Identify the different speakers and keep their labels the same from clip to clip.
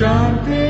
Speaker 1: शान्ति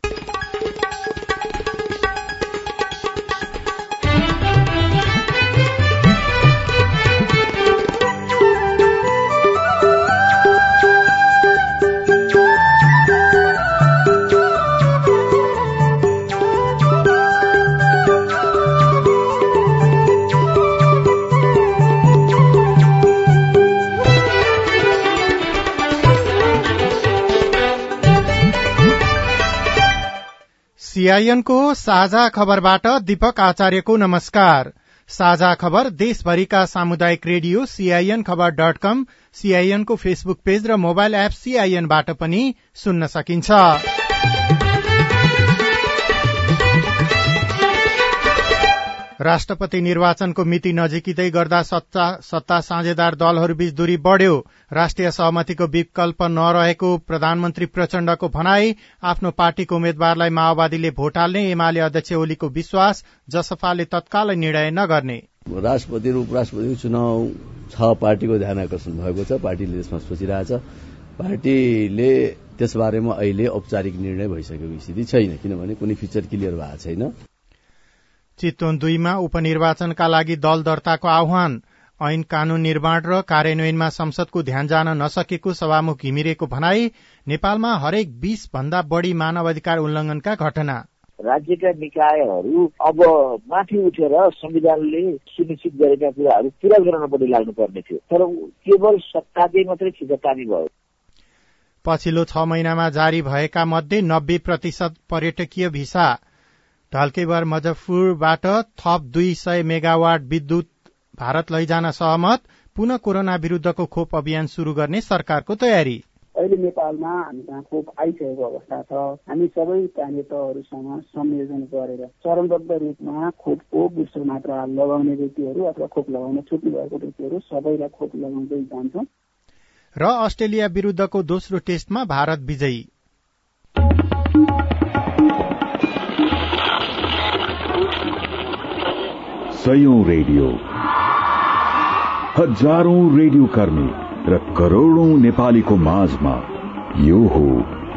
Speaker 2: सीआईएनको साझा खबरबाट दीपक आचार्यको नमस्कार। साझा खबर देशभरिका सामुदायिक radio CIN khabar dot com सीआईएनको फेसबुक पेज र मोबाइल एप सीआईएनबाट पनि सुन्न सकिन्छ। राष्ट्रपति निर्वाचनको मिति नजिकिँदै गर्दा सत्ता सत्ता साझेदार दलहरूबीच दूरी बढ़्यो। राष्ट्रिय सहमतिको विकल्प नरहेको प्रधानमन्त्री प्रचण्डको भनाई आफ्नो पार्टीको उम्मेद्वारलाई माओवादीले भोट हाल्ने एमाले अध्यक्ष ओलीको विश्वास जसपाले तत्कालै निर्णय नगर्ने।
Speaker 3: राष्ट्रपति र उपराष्ट्रपतिको चुनाव छ पार्टीको ध्यान आकर्षण भएको छ। पार्टीले त्यसमा सोचिरहेछ। पार्टीले त्यसबारेमा अहिले औपचारिक निर्णय भइसकेको स्थिति छैन किनभने कुनै फिचर क्लियर भएको छैन।
Speaker 2: चितवन दुईमा उपनिर्वाचनका लागि दल दर्ताको आह्वान। ऐन कानून निर्माण र कार्यान्वयनमा संसदको ध्यान जान नसकेको सभामुख घिमिरेको भनाई नेपालमा हरेक बीस भन्दा बढ़ी मानव अधिकार उल्लंघनका घटना।
Speaker 4: राज्यका निकायहरू अब माथि उठेर संविधानले सुनिश्चित गरेका कुराहरू पूरा गर्नपट्टि लाग्नुपर्ने थियो। तर केवल सत्ताले मात्रै खिचतानी भयो।
Speaker 2: पछिल्लो छ महिनामा जारी भएका मध्ये नब्बे प्रतिशत पर्यटकीय भिसा ढल्केबर मुजफ्फरबाट थप दुई सय मेगावाट विद्युत भारत लैजान सहमत। पुनः कोरोना विरूद्धको खोप अभियान शुरू गर्ने सरकारको तयारी।
Speaker 5: अहिले नेपालमा हामी कहाँ खोप आइसकेको अवस्था छ। हामी सबै नेताहरूसँग संयोजन गरेर चरणबद्ध रूपमा खोपको बुस्टर मात्रा लगाउने व्यक्तिहरू अथवा खोप लगाउन छुट्नु भएको व्यक्तिहरू सबैलाई खोप लगाउँदै जान्छौँ।
Speaker 2: र अस्ट्रेलिया विरूद्धको दोस्रो टेस्टमा भारत विजयी।
Speaker 6: सयौं रेडियो। हजारौं रेडियो कर्मी र करोड़ौं नेपालीको माझमा यो हो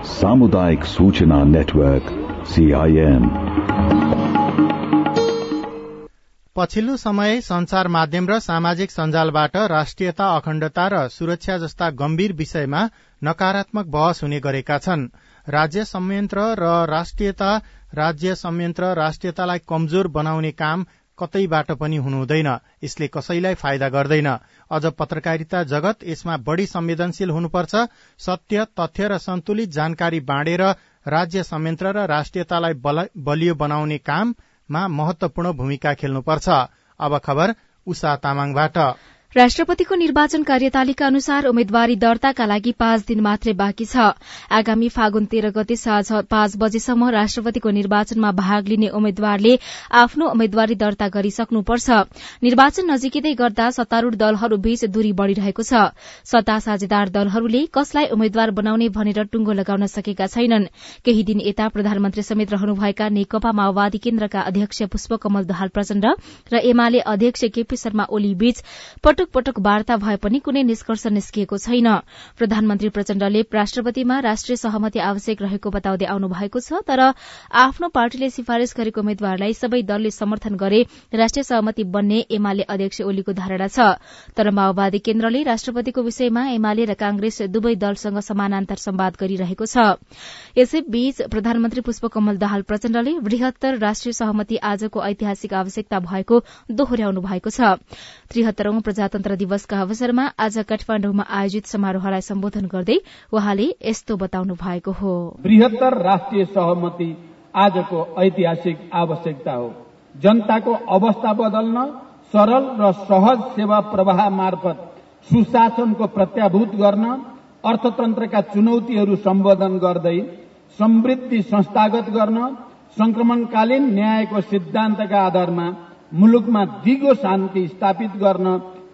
Speaker 6: सामुदायिक सूचना नेटवर्क सीआईएन
Speaker 2: पछिल्लो समय संचार माध्यम र सामाजिक सञ्जालबाट राष्ट्रियता अखण्डता र सुरक्षा जस्ता गम्भीर विषयमा नकारात्मक बहस हुने गरेका छन्। राज्य संयन्त्र र राष्ट्रियता राज्य संयन्त्र राष्ट्रियतालाई कमजोर बनाउने काम कतैबाट पनि हुनुहुँदैन। यसले कसैलाई फाइदा गर्दैन। अझ पत्रकारिता जगत यसमा बढ़ी संवेदनशील हुनुपर्छ। सत्य तथ्य र सन्तुलित जानकारी बाँडेर राज्य संयन्त्र र राष्ट्रियतालाई बलियो बनाउने काममा महत्वपूर्ण भूमिका खेल्नुपर्छ। अब खबर उषा तामाङबाट।
Speaker 7: राष्ट्रपतिको निर्वाचन कार्यतालिका अनुसार उम्मेद्वारी दर्ताका लागि पाँच दिन मात्रै बाँकी छ। आगामी फागुन तेह्र गते साँझ पाँच बजेसम्म राष्ट्रपतिको निर्वाचनमा भाग लिने उम्मेद्वारले आफ्नो उम्मेद्वारी दर्ता गरिसक्नुपर्छ। निर्वाचन नजिकै गर्दा सत्तारूढ़ दलहरूबीच दूरी बढ़िरहेको छ। सत्ता साझेदार दलहरूले कसलाई उम्मेद्वार बनाउने भनेर टुंगो लगाउन सकेका छैनन्। केही दिन यता प्रधानमन्त्री समेत रहनुभएका नेकपा माओवादी केन्द्रका अध्यक्ष पुष्पकमल दहाल प्रचण्ड र एमाले अध्यक्ष केपी शर्मा ओली बीच पटक पटक वार्ता भए पनि कुनै निष्कर्ष निस्किएको छैन। प्रधानमन्त्री प्रचण्डले राष्ट्रपतिमा राष्ट्रिय सहमति आवश्यक रहेको बताउँदै आउनु भएको छ तर आफ्नो पार्टीले सिफारिश गरेको उम्मेद्वारलाई सबै दलले समर्थन गरे राष्ट्रिय सहमति बन्ने एमाले अध्यक्ष ओलीको धारणा छ। तर माओवादी केन्द्रले राष्ट्रपतिको विषयमा एमाले र कांग्रेस दुवै दलसँग समानान्तर सम्वाद गरिरहेको छ। यसैबीच प्रधानमन्त्री पुष्पकमल दाहाल प्रचण्डले वृहत्तर राष्ट्रिय सहमति आजको ऐतिहासिक आवश्यकता भएको दोहोर्याउनु भएको छ। त्रिहत्तरौं प्रजातन्त्र दिवसका अवसरमा आज काठमाण्डुमा आयोजित समारोहलाई सम्बोधन गर्दै वहाँले यस्तो बताउनु भएको हो।
Speaker 8: बृहत्तर राष्ट्रिय सहमति आजको ऐतिहासिक आवश्यकता हो। जनताको अवस्था बदल्न सरल र सहज सेवा प्रवाह मार्फत सुशासनको प्रत्याभूत गर्न अर्थतन्त्रका चुनौतीहरू सम्बोधन गर्दै समृद्धि संस्थागत गर्न संक्रमणकालीन न्यायको सिद्धान्तका आधारमा मुलुकमा दिगो शान्ति स्थापित गर्न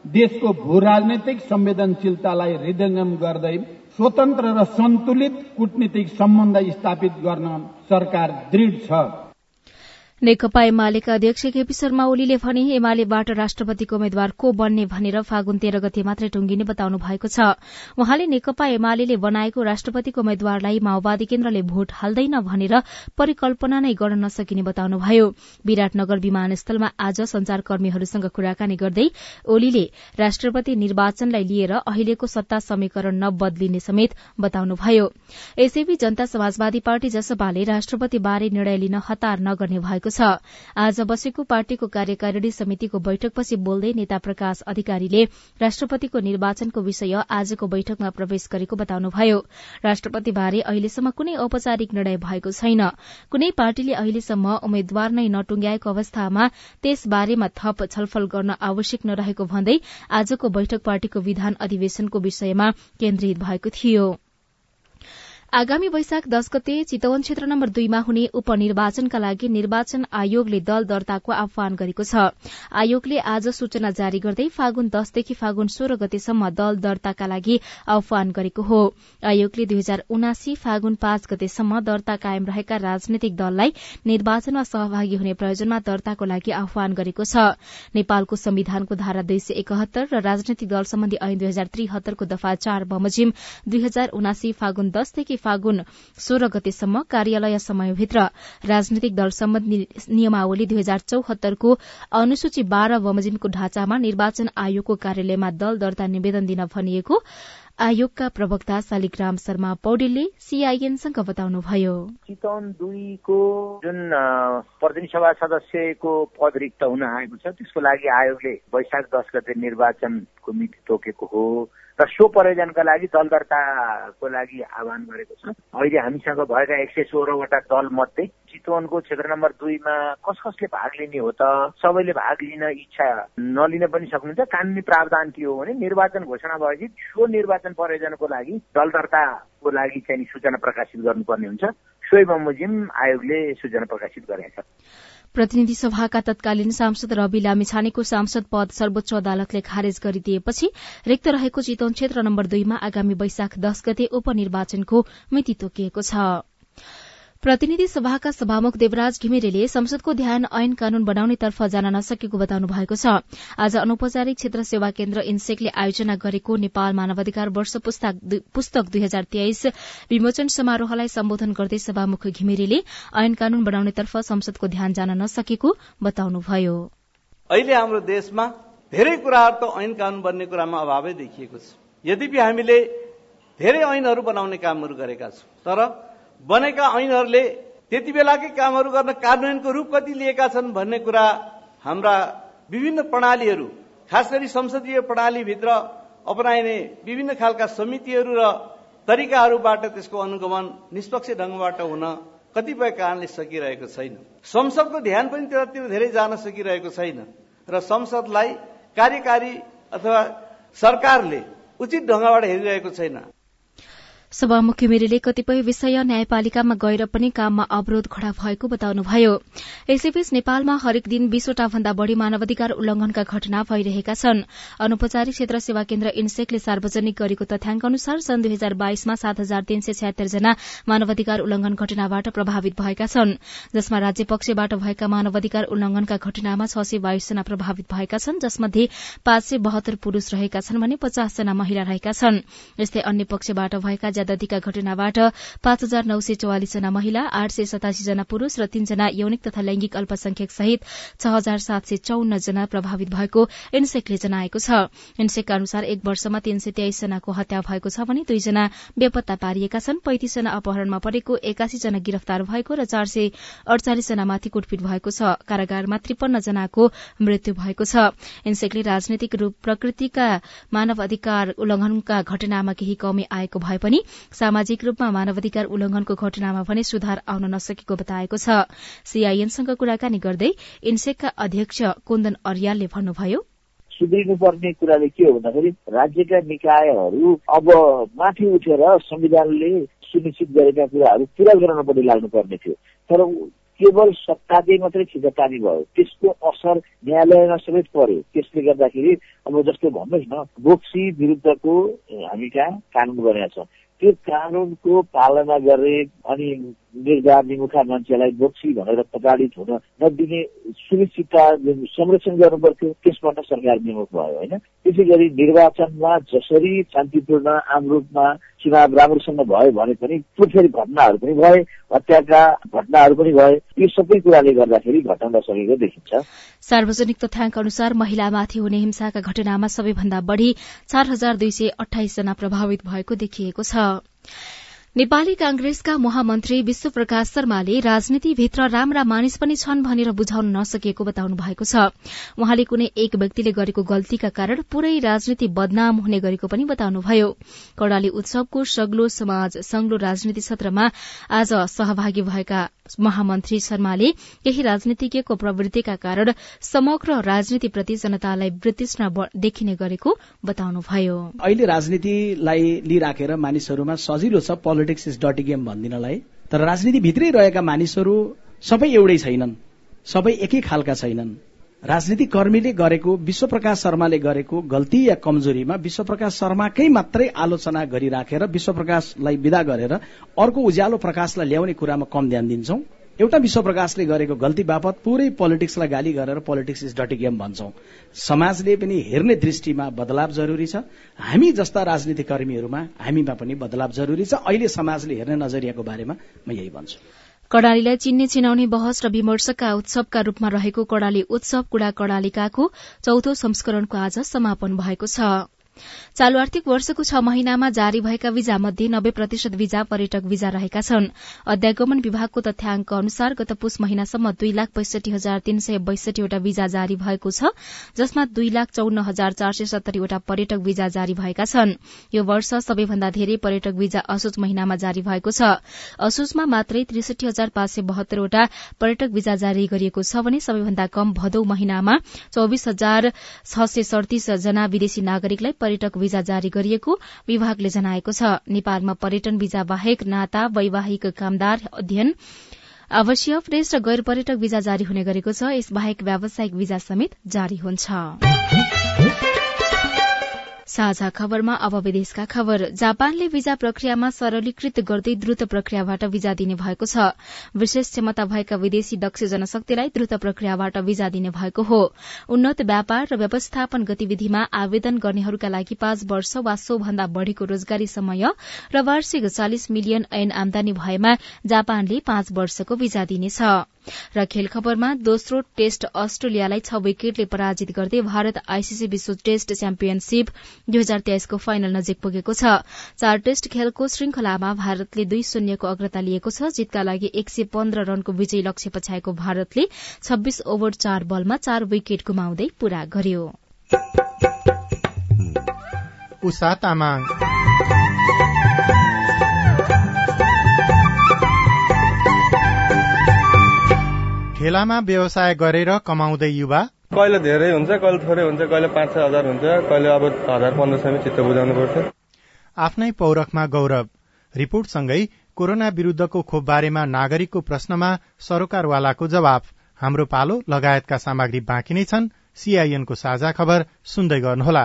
Speaker 8: देशको भू राजनैतिक संवेदनशीलतालाई हृदयङ्गम गर्दै स्वतन्त्र र सन्तुलित कूटनीतिक सम्बन्ध स्थापित गर्न सरकार दृढ छ।
Speaker 7: नेकपा एमालेका अध्यक्ष केपी शर्मा ओलीले भने एमालेबाट राष्ट्रपतिको उम्मेद्वार को बन्ने भनेर फागुन तेह्र गते मात्रै टुंगिने बताउनु भएको छ। उहाँले नेकपा एमाले बनाएको राष्ट्रपतिको उम्मेद्वारलाई माओवादी केन्द्रले भोट हाल्दैन भनेर परिकल्पना नै गर्न नसकिने बताउनुभयो। विराटनगर विमानस्थलमा आज संचारकर्मीहरूसँग कुराकानी गर्दै ओलीले राष्ट्रपति निर्वाचनलाई लिएर अहिलेको सत्ता समीकरण नबदलिने समेत बताउनुभयो। यसैबीच जनता समाजवादी पार्टी जसपाले राष्ट्रपतिबारे निर्णय लिन हतार नगर्ने भएको छ। आज बसेको पार्टीको कार्यकारिणी समितिको बैठकपछि बोल्दै नेता प्रकाश अधिकारीले राष्ट्रपतिको निर्वाचनको विषय आजको बैठकमा प्रवेश गरेको बताउनुभयो। राष्ट्रपतिबारे अहिलेसम्म कुनै औपचारिक निर्णय भएको छैन। कुनै पार्टीले अहिलेसम्म उम्मेद्वार नै नटुंग्याएको अवस्थामा त्यसबारेमा थप छलफल गर्न आवश्यक नरहेको भन्दै आजको बैठक पार्टीको विधान अधिवेशनको विषयमा केन्द्रित भएको थियो। आगामी वैशाख दश गते चितवन क्षेत्र नम्बर दुईमा हुने उपनिर्वाचनका लागि निर्वाचन आयोगले दल दर्ताको आह्वान गरेको छ। आयोगले आज सूचना जारी गर्दै फागुन दशदेखि फागुन सोह्र गतेसम्म दल दर्ताका लागि आह्वान गरेको हो। आयोगले दुई हजार उनासी फागुन पाँच गतेसम्म दर्ता कायम रहेका राजनैतिक दललाई निर्वाचनमा सहभागी हुने प्रयोजनमा दर्ताको लागि आह्वान गरेको छ। नेपालको संविधानको धारा दुई सय एकहत्तर र राजनैतिक दल सम्बन्धी ऐन दुई हजार त्रिहत्तरको दफा चार बमोजिम दुई हजार उनासी फागुन दशदेखि फागुन सोह्र गतेसम्म कार्यालय समयभित्र राजनैतिक दल सम्बन्धी नियमावली दुई हजार चौहत्तरको अनुसूची बाह्र बमोजिमको ढाँचामा निर्वाचन आयोगको कार्यालयमा दल दर्ता निवेदन दिन भनिएको आयोगका प्रवक्ता शालिग्राम शर्मा पौडेलले सीआईएनसँग बताउनुभयो।
Speaker 4: चितवन दुईको जुन प्रतिनिधि सभा सदस्यको पद रिक्त हुन आएको छ त्यसको लागि आयोगले वैशाख दस गते निर्वाचनको मिति तोकेको हो। र सो प्रयोजनका लागि दल दर्ताको लागि आह्वान गरेको छ। अहिले हामीसँग भएका एक सय सोह्रवटा दल मध्ये चितवनको क्षेत्र नम्बर दुईमा कस कसले भाग लिने हो त? सबैले भाग लिन इच्छा नलिन पनि सक्नुहुन्छ। कानुनी प्रावधान के हो भने निर्वाचन घोषणा भएपछि सो निर्वाचन प्रयोजनको लागि दल दर्ताको लागि चाहिँ सूचना प्रकाशित गर्नुपर्ने हुन्छ। सोही बमोजिम आयोगले सूचना प्रकाशित गरेका छ
Speaker 7: प्रतिनिधि सभाका तत्कालीन सांसद रवि लामिछानेको सांसद पद सर्वोच्च अदालतले खारेज गरिदिएपछि रिक्त रहेको चितवन क्षेत्र नम्बर दुईमा आगामी वैशाख दश गते उपनिर्वाचनको मिति तोकिएको छ। प्रतिनिधि सभाका सभामुख देवराज घिमिरेले संसदको ध्यान ऐन कानून बनाउनेतर्फ जान नसकेको बताउनु भएको छ। आज अनौपचारिक क्षेत्र सेवा केन्द्र इन्सेकले आयोजना गरेको नेपाल मानवाधिकार वर्ष पुस्तक दुई हजार तेइस विमोचन समारोहलाई सम्बोधन गर्दै सभामुख घिमिरेले ऐन कानून बनाउनेतर्फ संसदको ध्यान जान नसकेको बताउनुभयो।
Speaker 9: अहिले हाम्रो देशमा धेरै कुराहरू त ऐन कानून बन्ने कुरामा अभावै देखिएको छ। यद्यपि हामीले धेरै ऐनहरू बनाउने कामहरू गरेका छौं तर बनेका ऐनहरूले त्यति बेलाकै कामहरू गर्न कार्यान्वयनको रूप कति लिएका छन् भन्ने कुरा हाम्रा विभिन्न प्रणालीहरू खास गरी संसदीय प्रणालीभित्र अपनाइने विभिन्न खालका समितिहरू र तरिकाहरूबाट त्यसको अनुगमन निष्पक्ष ढङ्गबाट हुन कतिपय कारणले सकिरहेको छैन। संसदको ध्यान पनि त्यतातिर धेरै जान सकिरहेको छैन र संसदलाई कार्यकारी अथवा सरकारले उचित ढङ्गबाट हेरिरहेको छैन।
Speaker 7: सभामुख मेरीले कतिपय विषय न्यायपालिकामा गएर पनि काममा अवरोध खड़ा भएको बताउनुभयो। यसैबीच नेपालमा हरेक दिन बीसवटा भन्दा बढ़ी मानवाधिकार उल्लंघनका घटना भइरहेका छन्। अनौपचारिक क्षेत्र सेवा केन्द्र इन्सेकले सार्वजनिक गरेको तथ्याङ्क अनुसार सन् दुई हजार बाइसमा सात हजार तीन सय जना मानवाधिकार उल्लंघन घटनाबाट प्रभावित भएका छन्। जसमा राज्य पक्षबाट भएका मानवाधिकार उल्लंघनका घटनामा छ सय बाइस जना प्रभावित भएका छन् जसमध्ये पाँच सय बहत्तर पुरूष रहेका छन् भने पचास जना महिला रहेका छन्। यस्तै अन्य पक्षबाट भएका ज्यादतीका घटनाबाट पाँच हजार नौ सय चौवालिस जना महिला आठ सय सतासी जना पुरूष र तीनजना यौनिक तथा लैंगिक अल्पसंख्यक सहित छ हजार सात सय चौन्न जना प्रभावित भएको इन्सेकले जनाएको छ। इन्सेकका अनुसार एक वर्षमा तीन सय तेइस जनाको हत्या भएको छ भने दुईजना बेपत्ता पारिएका छन्। पैंतिस जना अपहरणमा परेको एकासी जना गिरफ्तार भएको र चार सय अडचालिस जनामाथि कुटपिट भएको छ। कारागारमा त्रिपन्न जनाको मृत्यु भएको छ। इन्सेकले राजनैतिक रूप प्रकृतिका मानव अधिकार उल्लंघनका घटनामा केही कमी आएको भए पनि सामाजिक रूपमा मानवाधिकार उल्लंघनको घटनामा भने सुधार आउन नसकेको बताएको छ। सीआईएनसँग कुराकानी गर्दै इन्सेकका अध्यक्ष कुन्दन अर्यालले भन्नुभयो
Speaker 10: सुध्रिनुपर्ने कुरा चाहिँ के हो भन्दाखेरि राज्यका निकायहरू अब माथि उठेर संविधानले सुनिश्चित गरेका कुराहरू पुरा गराउनपट्टि लाग्नुपर्ने थियो। तर केवल सत्ताले मात्रै खिचतानी भयो। त्यसको असर न्यायालयमा समेत पर्यो। त्यसले गर्दाखेरि अब जस्तो भन्नुहोस् न बोक्सी विरुद्धको हामी कहाँ कानुन बनाएको छ त्यो कानुनको पालना गरे अनि निर्धार निमुखा मान्छेलाई बोक्सी भनेर प्रताडित हुन नदिने सुनिश्चितता संरक्षण गर्नु पर्थ्यो त्यसबाट सरकार विमुख भयो होइन? त्यसै गरी निर्वाचनमा जसरी शान्तिपूर्ण आम रूपमा चुनाव राम्रोसँग भयो भने पनि फेरि घटनाहरू पनि भए हत्याका घटनाहरू पनि भए यो सबै कुराले गर्दाखेरि घटाउन सकेको देखिन्छ।
Speaker 7: सार्वजनिक तथ्याङ्क अनुसार महिलामाथि हुने हिंसाका घटनामा सबैभन्दा बढ़ी चार हजार दुई सय अठाइस जना प्रभावित भएको देखिएको छ। नेपाली कांग्रेसका महामन्त्री विश्व प्रकाश शर्माले राजनीतिभित्र राम्रा मानिस पनि छन् भनेर बुझाउन नसकिएको बताउनु भएको छ। उहाँले कुनै एक व्यक्तिले गरेको गल्तीका कारण पूरै राजनीति बदनाम हुने गरेको पनि बताउनुभयो। कड़ाली उत्सवको सग्लो समाज संग्लो राजनीति सत्रमा आज सहभागी भएका महामन्त्री शर्माले केही राजनीतिज्ञको प्रवृत्तिका कारण समग्र राजनीतिप्रति जनतालाई वृत्तिष्ण देखिने गरेको बताउनुभयो।
Speaker 11: अहिले राजनीतिलाई लिइराखेर मानिसहरूमा सजिलो छ पोलिटिक्स इज डटी गेम भनिदिनलाई। तर राजनीतिभित्रै रहेका मानिसहरू सबै एउटै छैनन्। सबै एकै खालका छैनन्। राजनीतिक कर्मीले गरेको विश्वप्रकाश शर्माले गरेको गल्ती या कमजोरीमा विश्वप्रकाश शर्माकै मात्रै आलोचना गरिराखेर विश्वप्रकाशलाई विदा गरेर अर्को उज्यालो प्रकाशलाई ल्याउने कुरामा कम ध्यान दिन्छौं। एउटा विश्वप्रकाशले गरेको गल्ती बापत पुरै पोलिटिक्सलाई गाली गरेर पोलिटिक्स इज डटी गेम भन्छौं। समाजले पनि हेर्ने दृष्टिमा बदलाव जरुरी छ। हामी जस्ता राजनीति कर्मीहरूमा हामीमा पनि बदलाव जरुरी छ। अहिले समाजले हेर्ने नजरियाको बारेमा म यही भन्छु।
Speaker 7: कड़ालीलाई चिन्ने चिनाउने बहस र विमर्शका उत्सवका रूपमा रहेको कड़ाली उत्सव कुड़ा कड़ालिकाको चौथो संस्करणको आज समापन भएको छ। चालू आर्थिक वर्षको छ महिनामा जारी भएका वीजा मध्ये नब्बे प्रतिशत वीजा पर्यटक वीजा रहेका छन्। अध्यागमन विभागको तथ्याङ्क अनुसार गत पुष महिनासम्म दुई लाख पैसठी हजार तीन सय बैसठीवटा वीजा जारी भएको छ जसमा दुई लाख चौन्न हजार चार सय सत्तरीवटा पर्यटक वीजा जारी भएका छन्। यो वर्ष सबैभन्दा धेरै पर्यटक वीजा असोज महिनामा जारी भएको छ। असोजमा मात्रै त्रिसठी हजार पाँच सय बहत्तरवटा पर्यटक वीजा जारी गरिएको छ भने सबैभन्दा कम भदौ महिनामा चौविस हजार छ सय सड़तीस जना विदेशी नागरिकलाई पर्यटक वीजा जारी गरिएको विभागले जनाएको छ। नेपालमा पर्यटन वीजा बाहेक नाता वैवाहिक कामदार अध्ययन आवासीय प्रेस र गैर पर्यटक वीजा जारी हुने गरेको छ। यसबाहेक व्यावसायिक वीजा समेत जारी हुन्छ। साझा खबरमा अब विदेशका खबर। जापानले वीजा प्रक्रियामा सरलीकृत गर्दै द्रुत प्रक्रियाबाट वीजा दिने भएको छ। विशेष क्षमता भएका विदेशी दक्ष जनशक्तिलाई द्रुत प्रक्रियाबाट वीजा दिने भएको हो। उन्नत व्यापार र व्यवस्थापन गतिविधिमा आवेदन गर्नेहरूका लागि पाँच वर्ष वा सो भन्दा बढ़ीको रोजगारी समय र वार्षिक चालिस मिलियन ऐन आमदानी भएमा जापानले पाँच वर्षको वीजा दिनेछ। र खेल खबरमा दोस्रो टेस्ट अस्ट्रेलियालाई छ विकेटले पराजित गर्दै भारत आईसीसी विश्व टेस्ट च्याम्पियनशीप दुई हजार तेइसको फाइनल नजिक पुगेको छ। चार टेस्ट खेलको श्रृंखलामा भारतले दुई शून्यको अग्रता लिएको छ जितका लागि एक सय पन्ध्र रनको विजयी लक्ष्य पछ्याएको भारतले छब्बीस ओभर चार बलमा चार विकेट गुमाउँदै पूरा गर्यो।
Speaker 2: ठेलामा व्यवसाय गरेर कमाउँदै युवा।
Speaker 12: कहिले धेरै हुन्छ कहिले थोरै हुन्छ कहिले पाँच छ हजार हुन्छ कहिले अब हजार पन्ध्र सयमै चित्त बुझाउनु पर्छ
Speaker 2: आफ्नै पौरखमा गौरव। रिपोर्टसँगै कोरोना विरूद्धको खोप बारेमा नागरिकको प्रश्नमा सरोकारवालाको जवाब हाम्रो पालो लगायतका सामग्री बाँकी नै छन्। सीआईएनको साझा खबर सुन्दै गर्नुहोला।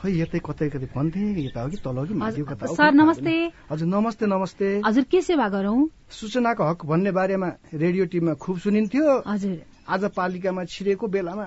Speaker 13: खै यतै कतै कतै भन्थे यता हो कि तल हो कि माथि कता
Speaker 14: सर नमस्ते।
Speaker 13: हजुर नमस्ते नमस्ते।
Speaker 14: हजुर के सेवा गरौं?
Speaker 13: सूचनाको हक भन्ने बारेमा रेडियो टिममा खुब सुनिन्थ्यो।
Speaker 14: हजुर।
Speaker 13: आज पालिकामा छिरेको बेलामा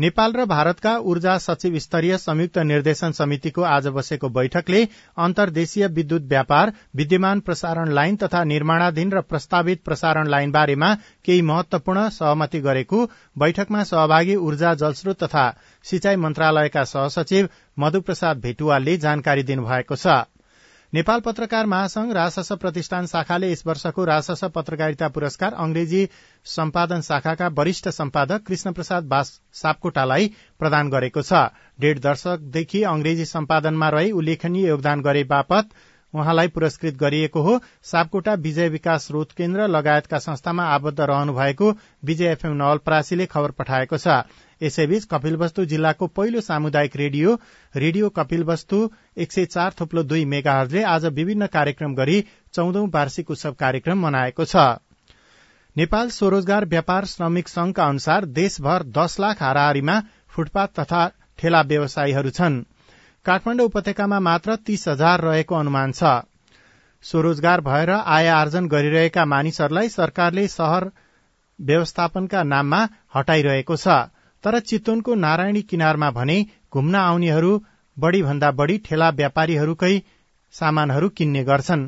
Speaker 2: नेपाल र भारतका ऊर्जा सचिव स्तरीय संयुक्त निर्देशन समितिको आज बसेको बैठकले अन्तर्देशीय विद्युत व्यापार विद्यमान प्रसारण लाइन तथा निर्माणाधीन र प्रस्तावित प्रसारण लाइन बारेमा केही महत्वपूर्ण सहमति गरेको बैठकमा सहभागी ऊर्जा जलस्रोत तथा सिंचाई मन्त्रालयका सहसचिव मधुप्रसाद भेटुवालले जानकारी दिनुभएको छ। नेपाल पत्रकार महासंघ राजशास प्रतिष्ठान शाखाले यस वर्षको राजशास पत्रकारिता पुरस्कार अंग्रेजी सम्पादन शाखाका वरिष्ठ सम्पादक कृष्ण प्रसाद सापकोटालाई प्रदान गरेको छ। डेढ दशकदेखि अंग्रेजी सम्पादनमा रही उल्लेखनीय योगदान गरे बापत उहाँलाई पुरस्कृत गरिएको हो। सापकोटा विजय विकास स्रोत केन्द्र लगायतका संस्थामा आबद्ध रहनु भएको विजय एफएम नवलपरासीले खबर पठाएको छ। यसैबीच कपिलवस्तु जिल्लाको पहिलो सामुदायिक रेडियो रेडियो कपिलवस्तु एक सय चार थोप्लो दुई मेगाहरले आज विभिन्न कार्यक्रम गरी चौधौं वार्षिक उत्सव कार्यक्रम मनाएको छ। नेपाल स्वरोजगार व्यापार श्रमिक संघका अनुसार देशभर दस लाख हाराहारीमा फुटपाथ तथा ठेला व्यवसायीहरू छन्। काठमाडौँ उपत्यकामा मात्र तीस हजार रहेको अनुमान छ। स्वरोजगार भएर आय आर्जन गरिरहेका मानिसहरूलाई सरकारले शहर व्यवस्थापनका नाममा हटाइरहेको छ तर चितवनको नारायणी किनारमा भने घुम्न आउनेहरू बढ़ी भन्दा बढ़ी ठेला व्यापारीहरूकै सामानहरू किन्ने गर्छन्।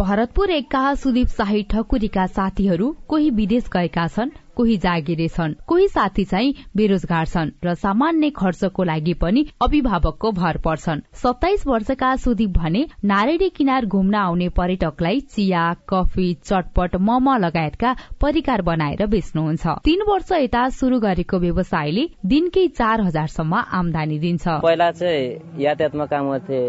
Speaker 15: भरतपुर एकका सुदीप शाही ठकुरीका साथीहरू कोही विदेश गएका छन् कोही जागिरे छन् कोही साथी चाहिँ बेरोजगार छन् र सामान्य खर्चको लागि पनि अभिभावकको भर पर्छन्। सत्ताइस वर्षका सुदीप भने नारायणी किनार घुम्न आउने पर्यटकलाई चिया कफी चटपट मम लगायतका परिकार बनाएर बेच्नुहुन्छ। तीन वर्ष यता शुरू गरेको व्यवसायले दिनकै चार हजारसम्म आमदानी दिन्छ।
Speaker 16: पहिला चाहिँ यातायातमा काम गर्थे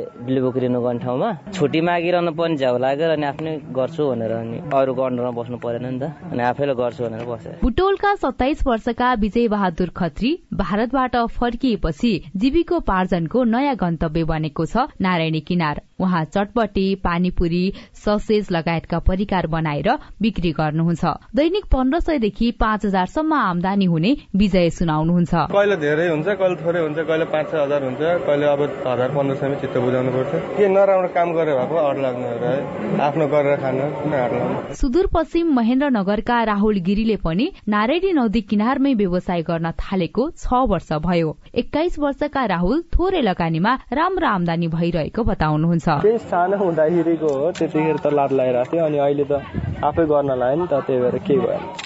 Speaker 16: गर्ने ठाउँमा। छुट्टी मागिरहनु पनि झ्याउ लागेर अनि आफ्नै गर्छु भनेर अनि अरूको अन्डरमा बस्नु परेन नि त। अनि आफैले गर्छु भनेर बसेँ।
Speaker 15: बुटोलका सत्ताइस वर्षका विजय बहादुर खत्री भारतबाट फर्किएपछि जीविकोपार्जनको नयाँ गन्तव्य बनेको छ नारायणी किनार। उहाँ चटपटी पानीपुरी ससेज लगायतका परिकार बनाएर बिक्री गर्नुहुन्छ। दैनिक पन्ध्र सयदेखि पाँच हजारसम्म आमदानी हुने विजय सुनाउनुहुन्छ।
Speaker 12: कहिले धेरै हुन्छ कहिले थोरै हुन्छ कहिले पाँच छ हजार हुन्छ कहिले अब हजार पन्ध्र सयमा चित्त बुझाउनु पर्छ। के नराम्रो काम गरे भएको अड लाग्नु है आफ्नो गरेर खानु
Speaker 15: सुदूरपश्चिम महेन्द्रनगरका राहुल गिरीले पनि नारायणी नदी किनारमै व्यवसाय गर्न थालेको छ वर्ष भयो। एक्काइस वर्षका राहुल थोरै लगानीमा राम्रो आमदानी भइरहेको बताउनुहुन्छ।
Speaker 17: सानो हुँदाखेरिको हो त्यतिखेर त लात लगाइरहेको थियो अनि अहिले त आफै गर्न लाग्यो नि त त्यही भएर केही भएन।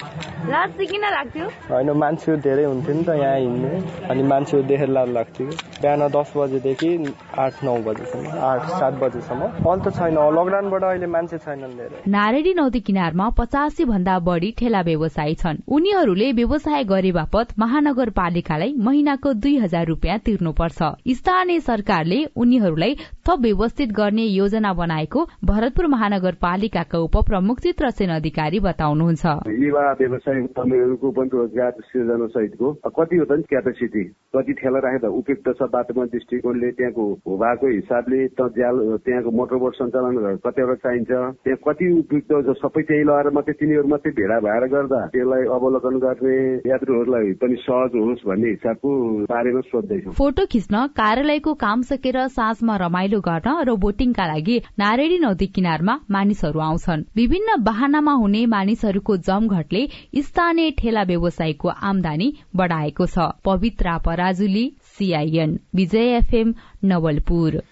Speaker 18: लाज चाहिँ किन लाग्थ्यो?
Speaker 17: होइन मान्छेहरू धेरै हुन्थ्यो नि त यहाँ हिँड्ने। अनि मान्छेहरू देखेर लाज लाग्थ्यो। बिहान दस बजेदेखि आठ नौ बजेसम्म आठ सात बजेसम्म। अहिले त छैन लकडाउनबाट अहिले मान्छे छैनन् धेरै।
Speaker 15: नारायणी नदी किनारमा पचासी भन्दा बढी ठेला व्यवसायी छन्। उनीहरूले व्यवसाय गरे बापत महानगरपालिकालाई महिनाको दुई हजार रूपियाँ तिर्नुपर्छ। स्थानीय सरकारले उनीहरूलाई थप व्यवस्थित गर्ने योजना बनाएको भरतपुर महानगरपालिकाका उपप्रमुख चित्रसेन अधिकारी बताउनुहुन्छ।
Speaker 19: युवा व्यवसाय कर्मीहरूको पनि रोजगार सृजना सहितको। कति हो त नि क्यापेसिटी कति ठेला राखेर उपयुक्त छ बाटोमा दृष्टिकोणले त्यहाँको भूभागको हिसाबले ज्याल त्यहाँको मोटरबोट सञ्चालन कतिवटा चाहिन्छ? त्यहाँ कति उपयुक्त सबै त्यही लगाएर मात्रै तिनीहरू मात्रै भेडा भएर गर्दा त्यसलाई अवलोकन गर्ने यात्रुहरूलाई पनि सहज होस् भन्ने हिसाबको बारेमा सोध्दैछौँ।
Speaker 15: फोटो खिच्न कार्यालयको काम सकेर साँझमा रमाइलो गर्न र बोटिङका लागि नारायणी नदी किनारमा मानिसहरू आउँछन्। विभिन्न वाहनामा हुने मानिसहरूको जमघटले स्थानीय ठेला व्यवसायीको आमदानी बढ़ाएको छ। Pavitra Parajuli CIN Vijay FM Nawalpur.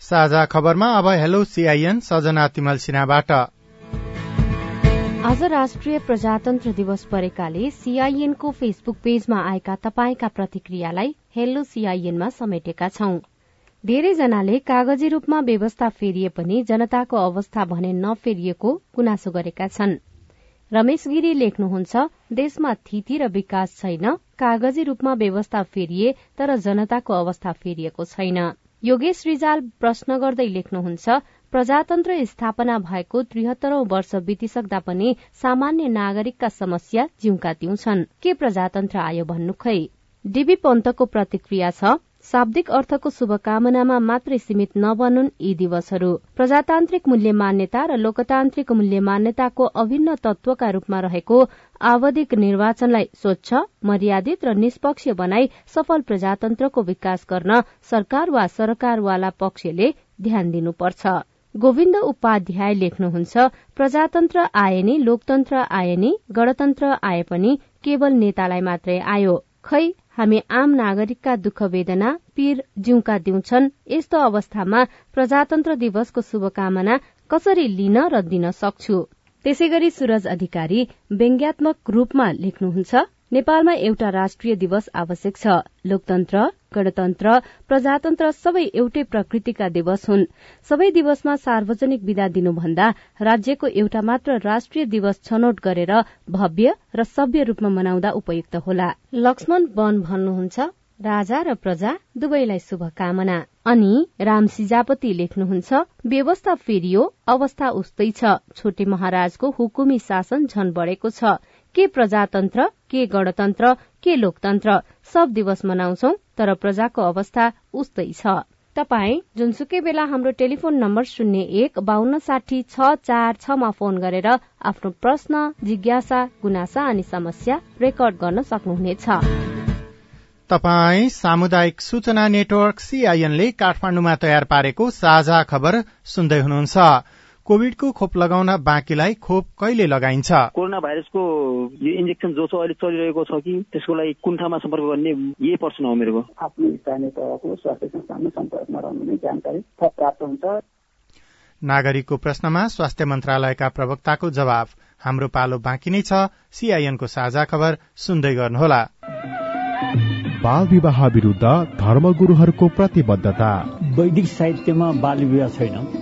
Speaker 2: साझा खबरमा अब हेलो सीआईएन सजना तिमल सिन्हाबाट।
Speaker 20: आज राष्ट्रिय प्रजातन्त्र दिवस परेकाले सीआईएनको फेसबुक पेजमा आएका तपाईँका प्रतिक्रियालाई हेलो सीआईएनमा समेटेका छौं। धेरैजनाले कागजी रूपमा व्यवस्था फेरिए पनि जनताको अवस्था भने नफेरिएको गुनासो गरेका छन्। रमेश गिरी लेख्नुहुन्छ देशमा थिति र विकास छैन कागजी रूपमा व्यवस्था फेरिए तर जनताको अवस्था फेरिएको छैन। योगेश रिजाल प्रश्न गर्दै लेख्नुहुन्छ प्रजातन्त्र स्थापना भएको त्रिहत्तरौं वर्ष बितिसक्दा पनि सामान्य नागरिकका समस्या जिउका तिउ छन् के प्रजातन्त्र आयो भन्नु खै? डीबी पन्तको प्रतिक्रिया छ शाब्दिक अर्थको शुभकामनामा मात्रै सीमित नबनुन् यी दिवसहरू। प्रजातान्त्रिक मूल्य मान्यता र लोकतान्त्रिक मूल्य मान्यताको अभिन्न तत्वका रूपमा रहेको आवधिक निर्वाचनलाई स्वच्छ मर्यादित र निष्पक्ष बनाई सफल प्रजातन्त्रको विकास गर्न सरकार वा सरकारवाला पक्षले ध्यान दिनुपर्छ। गोविन्द उपाध्याय लेख्नुहुन्छ प्रजातन्त्र आए नि लोकतन्त्र आए नि गणतन्त्र आए पनि केवल नेतालाई मात्रै आयो। खै हामी आम नागरिकका दुःख वेदना पीर जिउका दिउँछन्। यस्तो अवस्थामा प्रजातन्त्र दिवसको शुभकामना कसरी लिन र दिन सक्छु? त्यसै गरी सूरज अधिकारी व्यङ्ग्यात्मक रूपमा लेख्नुहुन्छ नेपालमा एउटा राष्ट्रिय दिवस आवश्यक छ। लोकतन्त्र गणतन्त्र प्रजातन्त्र सबै एउटै प्रकृतिका दिवस हुन्। सबै दिवसमा सार्वजनिक विदा दिनुभन्दा राज्यको एउटा मात्र राष्ट्रिय दिवस छनौट गरेर भव्य र सभ्य रूपमा मनाउँदा उपयुक्त होला। लक्ष्मण वन भन्नुहुन्छ राजा र प्रजा दुवैलाई शुभकामना। अनि राम सिजापति लेख्नुहुन्छ व्यवस्था फेरियो अवस्था उस्तै छ। छोटे महाराजको हुकुमी शासन झन बढेको छ। के प्रजातन्त्र के गणतन्त्र के लोकतन्त्र सब दिवस मनाउँछौ तर प्रजाको अवस्था उस्तै छ। तपाई जुनसुकै बेला हाम्रो टेलिफोन नम्बर शून्य एक बान्न साठी छ चार छमा फोन गरेर आफ्नो प्रश्न जिज्ञासा गुनासा अनि समस्या रेकर्ड गर्न सक्नुहुनेछ।
Speaker 2: तपाई सामुदायिक सूचना नेटवर्क सीआईएनले काठमाडौँमा तयार पारेको साझा खबर सुन्दै हुनुहुन्छ। कोविडको खोप लगाउन बाँकीलाई खोप कहिले लगाइन्छ?
Speaker 21: कोरोना भाइरसको यो इन्जेक्सन जो छ अहिले चलिरहेको छ कि त्यसको लागि कुन ठाउँमा सम्पर्क गर्ने यही प्रश्न हो मेरो
Speaker 5: आफ्नो स्थानीय तहको स्वास्थ्य संस्थानमा सम्पर्कमा रहनु नै जानकारी थप प्राप्त हुन्छ।
Speaker 2: नागरिकको प्रश्नमा स्वास्थ्य मन्त्रालयका प्रवक्ताको जवाब हाम्रो पालो बाँकी नै छ। सीआईएनको साझा खबर सुन्दै गर्नुहोला।
Speaker 22: बाल विवाह विरूद्ध धर्मगुरूहरूको प्रतिबद्धता।
Speaker 23: वैदिक साहित्यमा बाल विवाह छैन।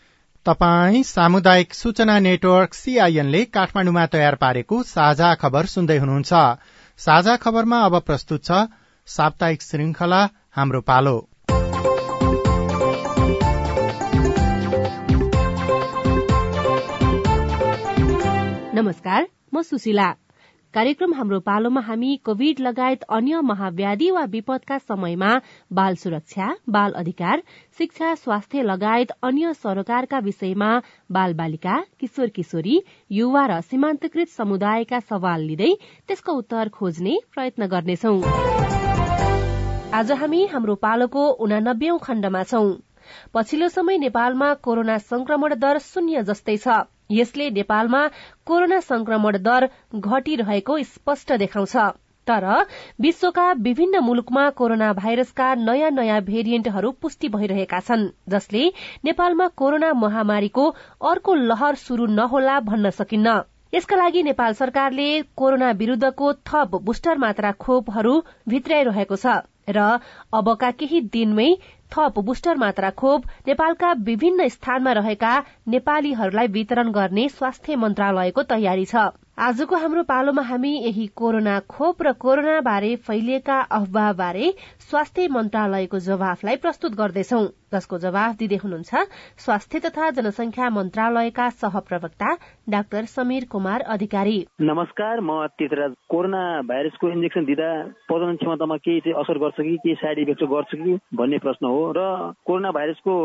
Speaker 2: तपाई सामुदायिक सूचना नेटवर्क सीआईएनले काठमाडौँमा तयार पारेको साझा खबर सुन्दै हुनुहुन्छ। साझा खबरमा अब प्रस्तुत छ साप्ताहिक श्रृंखला हाम्रो पालो।
Speaker 24: नमस्कार म सुशीला। कार्यक्रम हाम्रो पालोमा हामी कोविड लगायत अन्य महाव्याधि वा विपदका समयमा बाल सुरक्षा बाल अधिकार शिक्षा स्वास्थ्य लगायत अन्य सरोकारका विषयमा बाल बालिका किशोर किशोरी युवा र सीमान्तकृत समुदायका सवाल लिँदै त्यसको उत्तर खोज्ने प्रयत्न गर्नेछौ। आज हामी हाम्रो पालोको उनानब्बे खण्डमा छौं। पछिल्लो समय नेपालमा कोरोना संक्रमण दर शून्य जस्तै छ। यसले नेपालमा कोरोना संक्रमण दर घटिरहेको स्पष्ट देखाउँछ। तर विश्वका विभिन्न मुलुकमा कोरोना भाइरसका नयाँ नयाँ भेरिएन्टहरू पुष्टि भइरहेका छन् जसले नेपालमा कोरोना महामारीको अर्को लहर शुरू नहोला भन्न सकिन्न। यसका लागि नेपाल सरकारले कोरोना विरूद्धको थप बुस्टर मात्रा खोपहरू भित्राइरहेको छ। र अबका केही दिनमै थप बुस्टर मात्रा खोप नेपालका विभिन्न स्थानमा रहेका नेपालीहरूलाई वितरण गर्ने स्वास्थ्य मन्त्रालयको तयारी छ। आजको हाम्रो पालोमा हामी यही कोरोना खोप र कोरोना बारे फैलिएका अफवाह बारे स्वास्थ्य मन्त्रालयको जवाफलाई प्रस्तुत गर्दैछौ। जसको जवाफ दिँदै हुनुहुन्छ स्वास्थ्य तथा जनसंख्या मन्त्रालयका सहप्रवक्ता डाक्टर समीर कुमार अधिकारी।
Speaker 21: नमस्कार म तीर्थराज कोरोना भाइरसको इन्जेक्सन दिँदा प्रजनन क्षमतामा केही चाहिँ असर गर्छ कि केही साइड इफेक्ट गर्छ कि भन्ने प्रश्न हो र कोरोना भाइरसको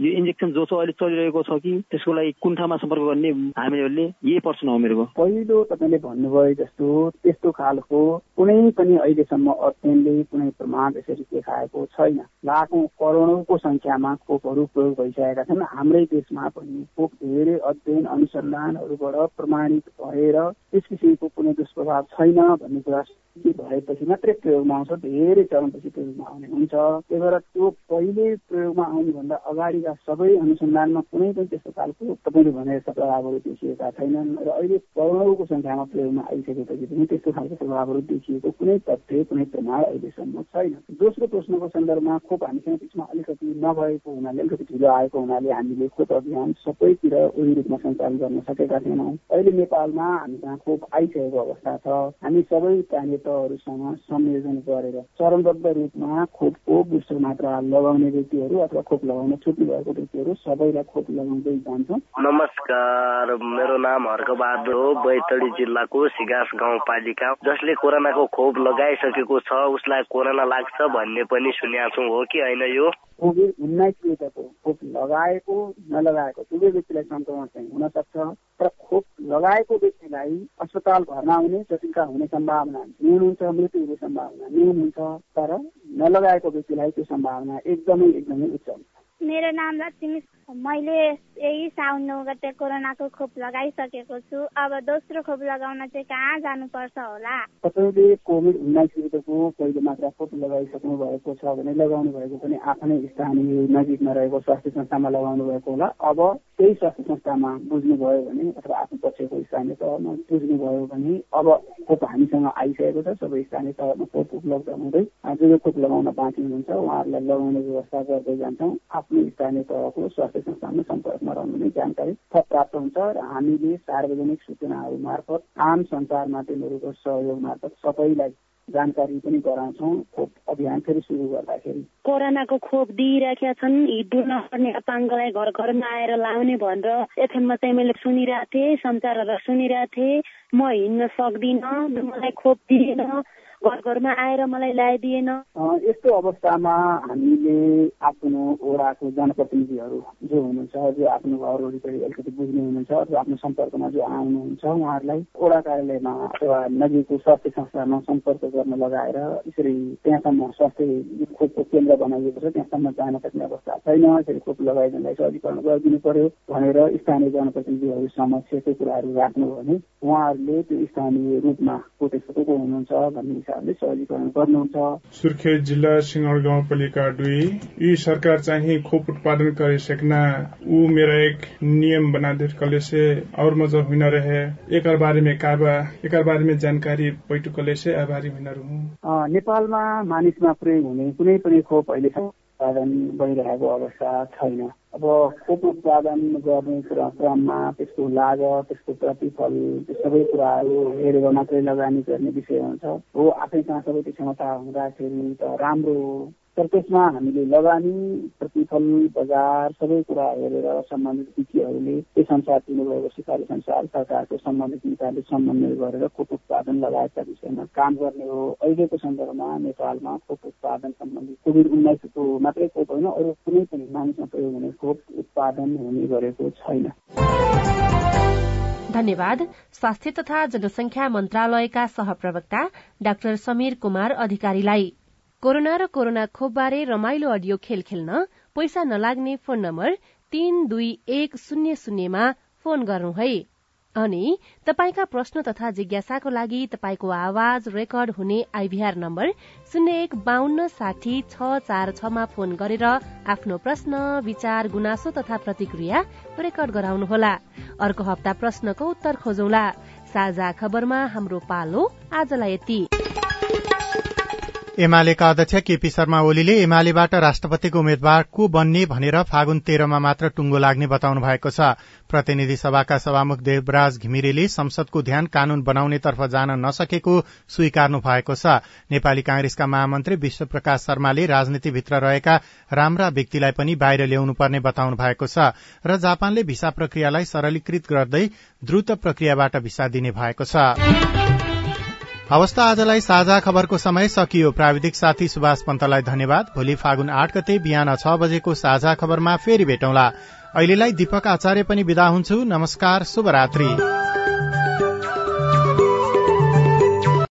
Speaker 21: यो इन्जेक्सन जो छ अहिले चलिरहेको छ कि त्यसको लागि कुन ठाउँमा सम्पर्क गर्ने हामीहरूले यही प्रश्न हो मेरो
Speaker 5: पहिलो तपाईँले भन्नुभयो जस्तो त्यस्तो खालको कुनै पनि अहिलेसम्म अध्ययनले कुनै प्रमाण यसरी देखाएको छैन। लाखौं करोडौंको संख्यामा खोपहरू प्रयोग भइसकेका छन्। हाम्रै देशमा पनि खोप धेरै अध्ययन अनुसन्धानहरूबाट प्रमाणित भएर त्यस किसिमको कुनै दुष्प्रभाव छैन भन्ने कुरा भएपछि मात्रै प्रयोगमा आउँछ। धेरै चरणपछि प्रयोगमा आउने हुन्छ। त्यही भएर त्यो पहिले प्रयोगमा आउनुभन्दा अगाडिका सबै अनुसन्धानमा कुनै पनि त्यस्तो खालको तपाईँले भने जस्ता प्रभावहरू देखिएका छैनन्। र अहिले करोडौँको संख्यामा प्रयोगमा आइसकेपछि पनि त्यस्तो खालको प्रभावहरू देखिएको कुनै तथ्य कुनै प्रमाण अहिलेसम्म छैन। दोस्रो प्रश्नको सन्दर्भमा खोप हामीसँग बिचमा अलिकति नभएको हुनाले अलिकति ढिलो आएको हुनाले हामीले खोप अभियान सबैतिर उही रूपमा सञ्चालन गर्न सकेका थिएनौँ। अहिले नेपालमा हामी कहाँ खोप आइसकेको अवस्था छ हामी सबै स्थानीय तहहरूसँग संयोजन गरेर चरणबद्ध रूपमा खोपको बुस्टर मात्रा लगाउने व्यक्तिहरू अथवा खोप लगाउन छुट्नु भएको व्यक्तिहरू सबैलाई खोप लगाउँदै जान्छौँ।
Speaker 25: नमस्कार मेरो नाम हर्कबहादुर हो बैतडी जिल्लाको सिगास गाउँपालिका। जसले कोरोनाको खोप लगाइसकेको छ उसलाई कोरोना लाग्छ भन्ने पनि सुनेका छौँ हो कि होइन यो?
Speaker 5: कोभिड उन्नाइस विरुद्धको खोप लगाएको नलगाएको दुवै व्यक्तिलाई संक्रमण चाहिँ हुन सक्छ तर खोप लगाएको व्यक्तिलाई अस्पताल भर्ना हुने जटिलता हुने सम्भावना न्यून हुन्छ मृत्यु हुने सम्भावना न्यून हुन्छ। तर नलगाएको व्यक्तिलाई त्यो सम्भावना एकदमै एकदमै उच्च हुन्छ।
Speaker 26: मेरो नाम लक्ष्मी मैले यही साउन नौ गते कोरोनाको खोप लगाइसकेको छु। अब दोस्रो खोप लगाउन चाहिँ कहाँ जानुपर्छ होला?
Speaker 5: तपाईँले कोभिड उन्नाइस विरुद्धको पहिलो मात्रा खोप लगाइसक्नु भएको छ भने लगाउनु भएको पनि आफ्नै स्थानीय नजिकमा रहेको स्वास्थ्य संस्थामा लगाउनु भएको होला। अब त्यही स्वास्थ्य संस्थामा बुझ्नुभयो भने अथवा आफ्नो पक्षको स्थानीय तहमा बुझ्नुभयो भने अब खोप हामीसँग आइसकेको छ। सबै स्थानीय तहमा खोप उपलब्ध हुँदै जो खोप लगाउन बाँकी हुनुहुन्छ। उहाँहरूलाई लगाउने व्यवस्था गर्दै जान्छौँ। आफ्नो स्थानीय तहको स्वास्थ्य संस्थानमा सम्पर्कमा रहनु जानकारी थप प्राप्त हुन्छ र हामीले सार्वजनिक सूचनाहरू मार्फत आम सञ्चार माध्यमहरूको सहयोग मार्फत सबैलाई जानकारी पनि गराउँछौँ। खोप अभियान फेरि सुरु गर्दाखेरि।
Speaker 27: कोरोनाको खोप दिइराखेका छन्। हिँड्नु नपर्ने अपाङ्गलाई घर घरमा आएर लाउने भनेर एफएममा चाहिँ मैले सुनिरहेको थिएँ सञ्चारहरू सुनिरहेको थिएँ। म हिँड्न सक्दिनँ मलाई खोप दिएन। घर घरमा आएर मलाई ल्याइदिएन।
Speaker 5: यस्तो अवस्थामा हामीले आफ्नो ओडाको जनप्रतिनिधिहरू जो हुनुहुन्छ जो आफ्नो घर वरिपरि अलिकति बुझ्ने हुनुहुन्छ अथवा आफ्नो सम्पर्कमा जो आउनुहुन्छ उहाँहरूलाई ओडा कार्यालयमा अथवा नजिकको स्वास्थ्य संस्थामा सम्पर्क गर्न लगाएर यसरी त्यहाँसम्म स्वास्थ्य खोपको केन्द्र बनाइएको छ त्यहाँसम्म जान सक्ने अवस्था छैन। यसरी खोप लगाइदिनलाई सहजीकरण गरिदिनु पर्यो भनेर स्थानीय जनप्रतिनिधिहरू समक्ष त्यो कुराहरू राख्नु भने उहाँहरूले त्यो स्थानीय रूपमा प्रोटेस्ट को हुनुहुन्छ भन्ने हिसाबले सहजीकरण गर्नुहुन्छ।
Speaker 28: सुर्खेत जिल्ला सिंहर गाउँपालिका दुई। यी सरकार चाहिँ खोप उत्पादन कर सकना ऊ मेरा एक नियम बना दे कले से और मजा हुन रहे। एकर बारे में काबा एकर बारे में जानकारी बैठक कले से आभारी हुन रहँ।
Speaker 5: नेपालमा मानिसमा प्रयोग हुने कुनै पनि खोप अहिले उत्पादन भइरहेको अवस्था छैन। अब खोप उत्पादन गर्ने कुरा क्रममा त्यसको लागत त्यसको प्रतिफल त्यो सबै कुराहरू हेरेर मात्रै लगानी गर्ने विषय हुन्छ। हो आफै कहाँ सबै त्यो क्षमता हुँदाखेरि त राम्रो तर त्यसमा हामीले लगानी प्रतिफल बजार सबै कुरा हेरेर सम्बन्धित विज्ञहरूले त्यस अनुसार दिनुभएको सिफारिस अनुसार सरकारको सम्बन्धित निकायले समन्वय गरेर खोप उत्पादन लगायतका विषयमा काम गर्ने हो। अहिलेको सन्दर्भमा नेपालमा खोप उत्पादन सम्बन्धी कोभिड उन्नाइसको मात्रै खोप होइन अरू कुनै पनि मानिसमा प्रयोग हुने खोप उत्पादन हुने गरेको छैन।
Speaker 24: धन्यवाद। स्वास्थ्य तथा जनसंख्या मन्त्रालयका सहप्रवक्ता डाक्टर समीर कुमार अधिकारीलाई। कोरोना र कोरोना खोपबारे रमाइलो अडियो खेल खेल्न पैसा नलाग्ने फोन नम्बर तीन दुई एक शून्य शून्यमा फोन गर्नु है। अनि तपाईँका प्रश्न तथा जिज्ञासाको लागि तपाईँको आवाज रेकर्ड हुने आइभीआर नम्बर शून्य एक बान्न साठी छ चार छमा फोन गरेर आफ्नो प्रश्न विचार गुनासो तथा प्रतिक्रिया रेकर्ड गराउनुहोला। अर्को हप्ता प्रश्नको उत्तर खोजौला। साझा खबरमा हाम्रो पालो आजलाई यति।
Speaker 2: एमालेका अध्यक्ष केपी शर्मा ओलीले एमालेबाट राष्ट्रपतिको उम्मेद्वार को बन्ने भनेर फागुन तेह्रमा मात्र टुङ्गो लाग्ने बताउनु भएको छ। प्रतिनिधि सभाका सभामुख देवराज घिमिरेले संसदको ध्यान कानून बनाउनेतर्फ जान नसकेको स्वीकार्नु भएको छ। नेपाली कांग्रेसका महामन्त्री विश्व प्रकाश शर्माले राजनीतिभित्र रहेका राम्रा व्यक्तिलाई पनि बाहिर ल्याउनु पर्ने बताउनु भएको छ र जापानले भिसा प्रक्रियालाई सरलीकृत गर्दै द्रुत प्रक्रियाबाट भिसा दिने भएको छ। हवस् आजलाई साझा खबरको समय सकियो। प्राविधिक साथी सुभाष पन्तलाई धन्यवाद। भोलि फागुन आठ गते बिहान छ बजेको साझा खबरमा फेरि भेटौँला। अहिलेलाई दीपक आचार्य पनि विदा हुन्छु। नमस्कार। शुभरात्री।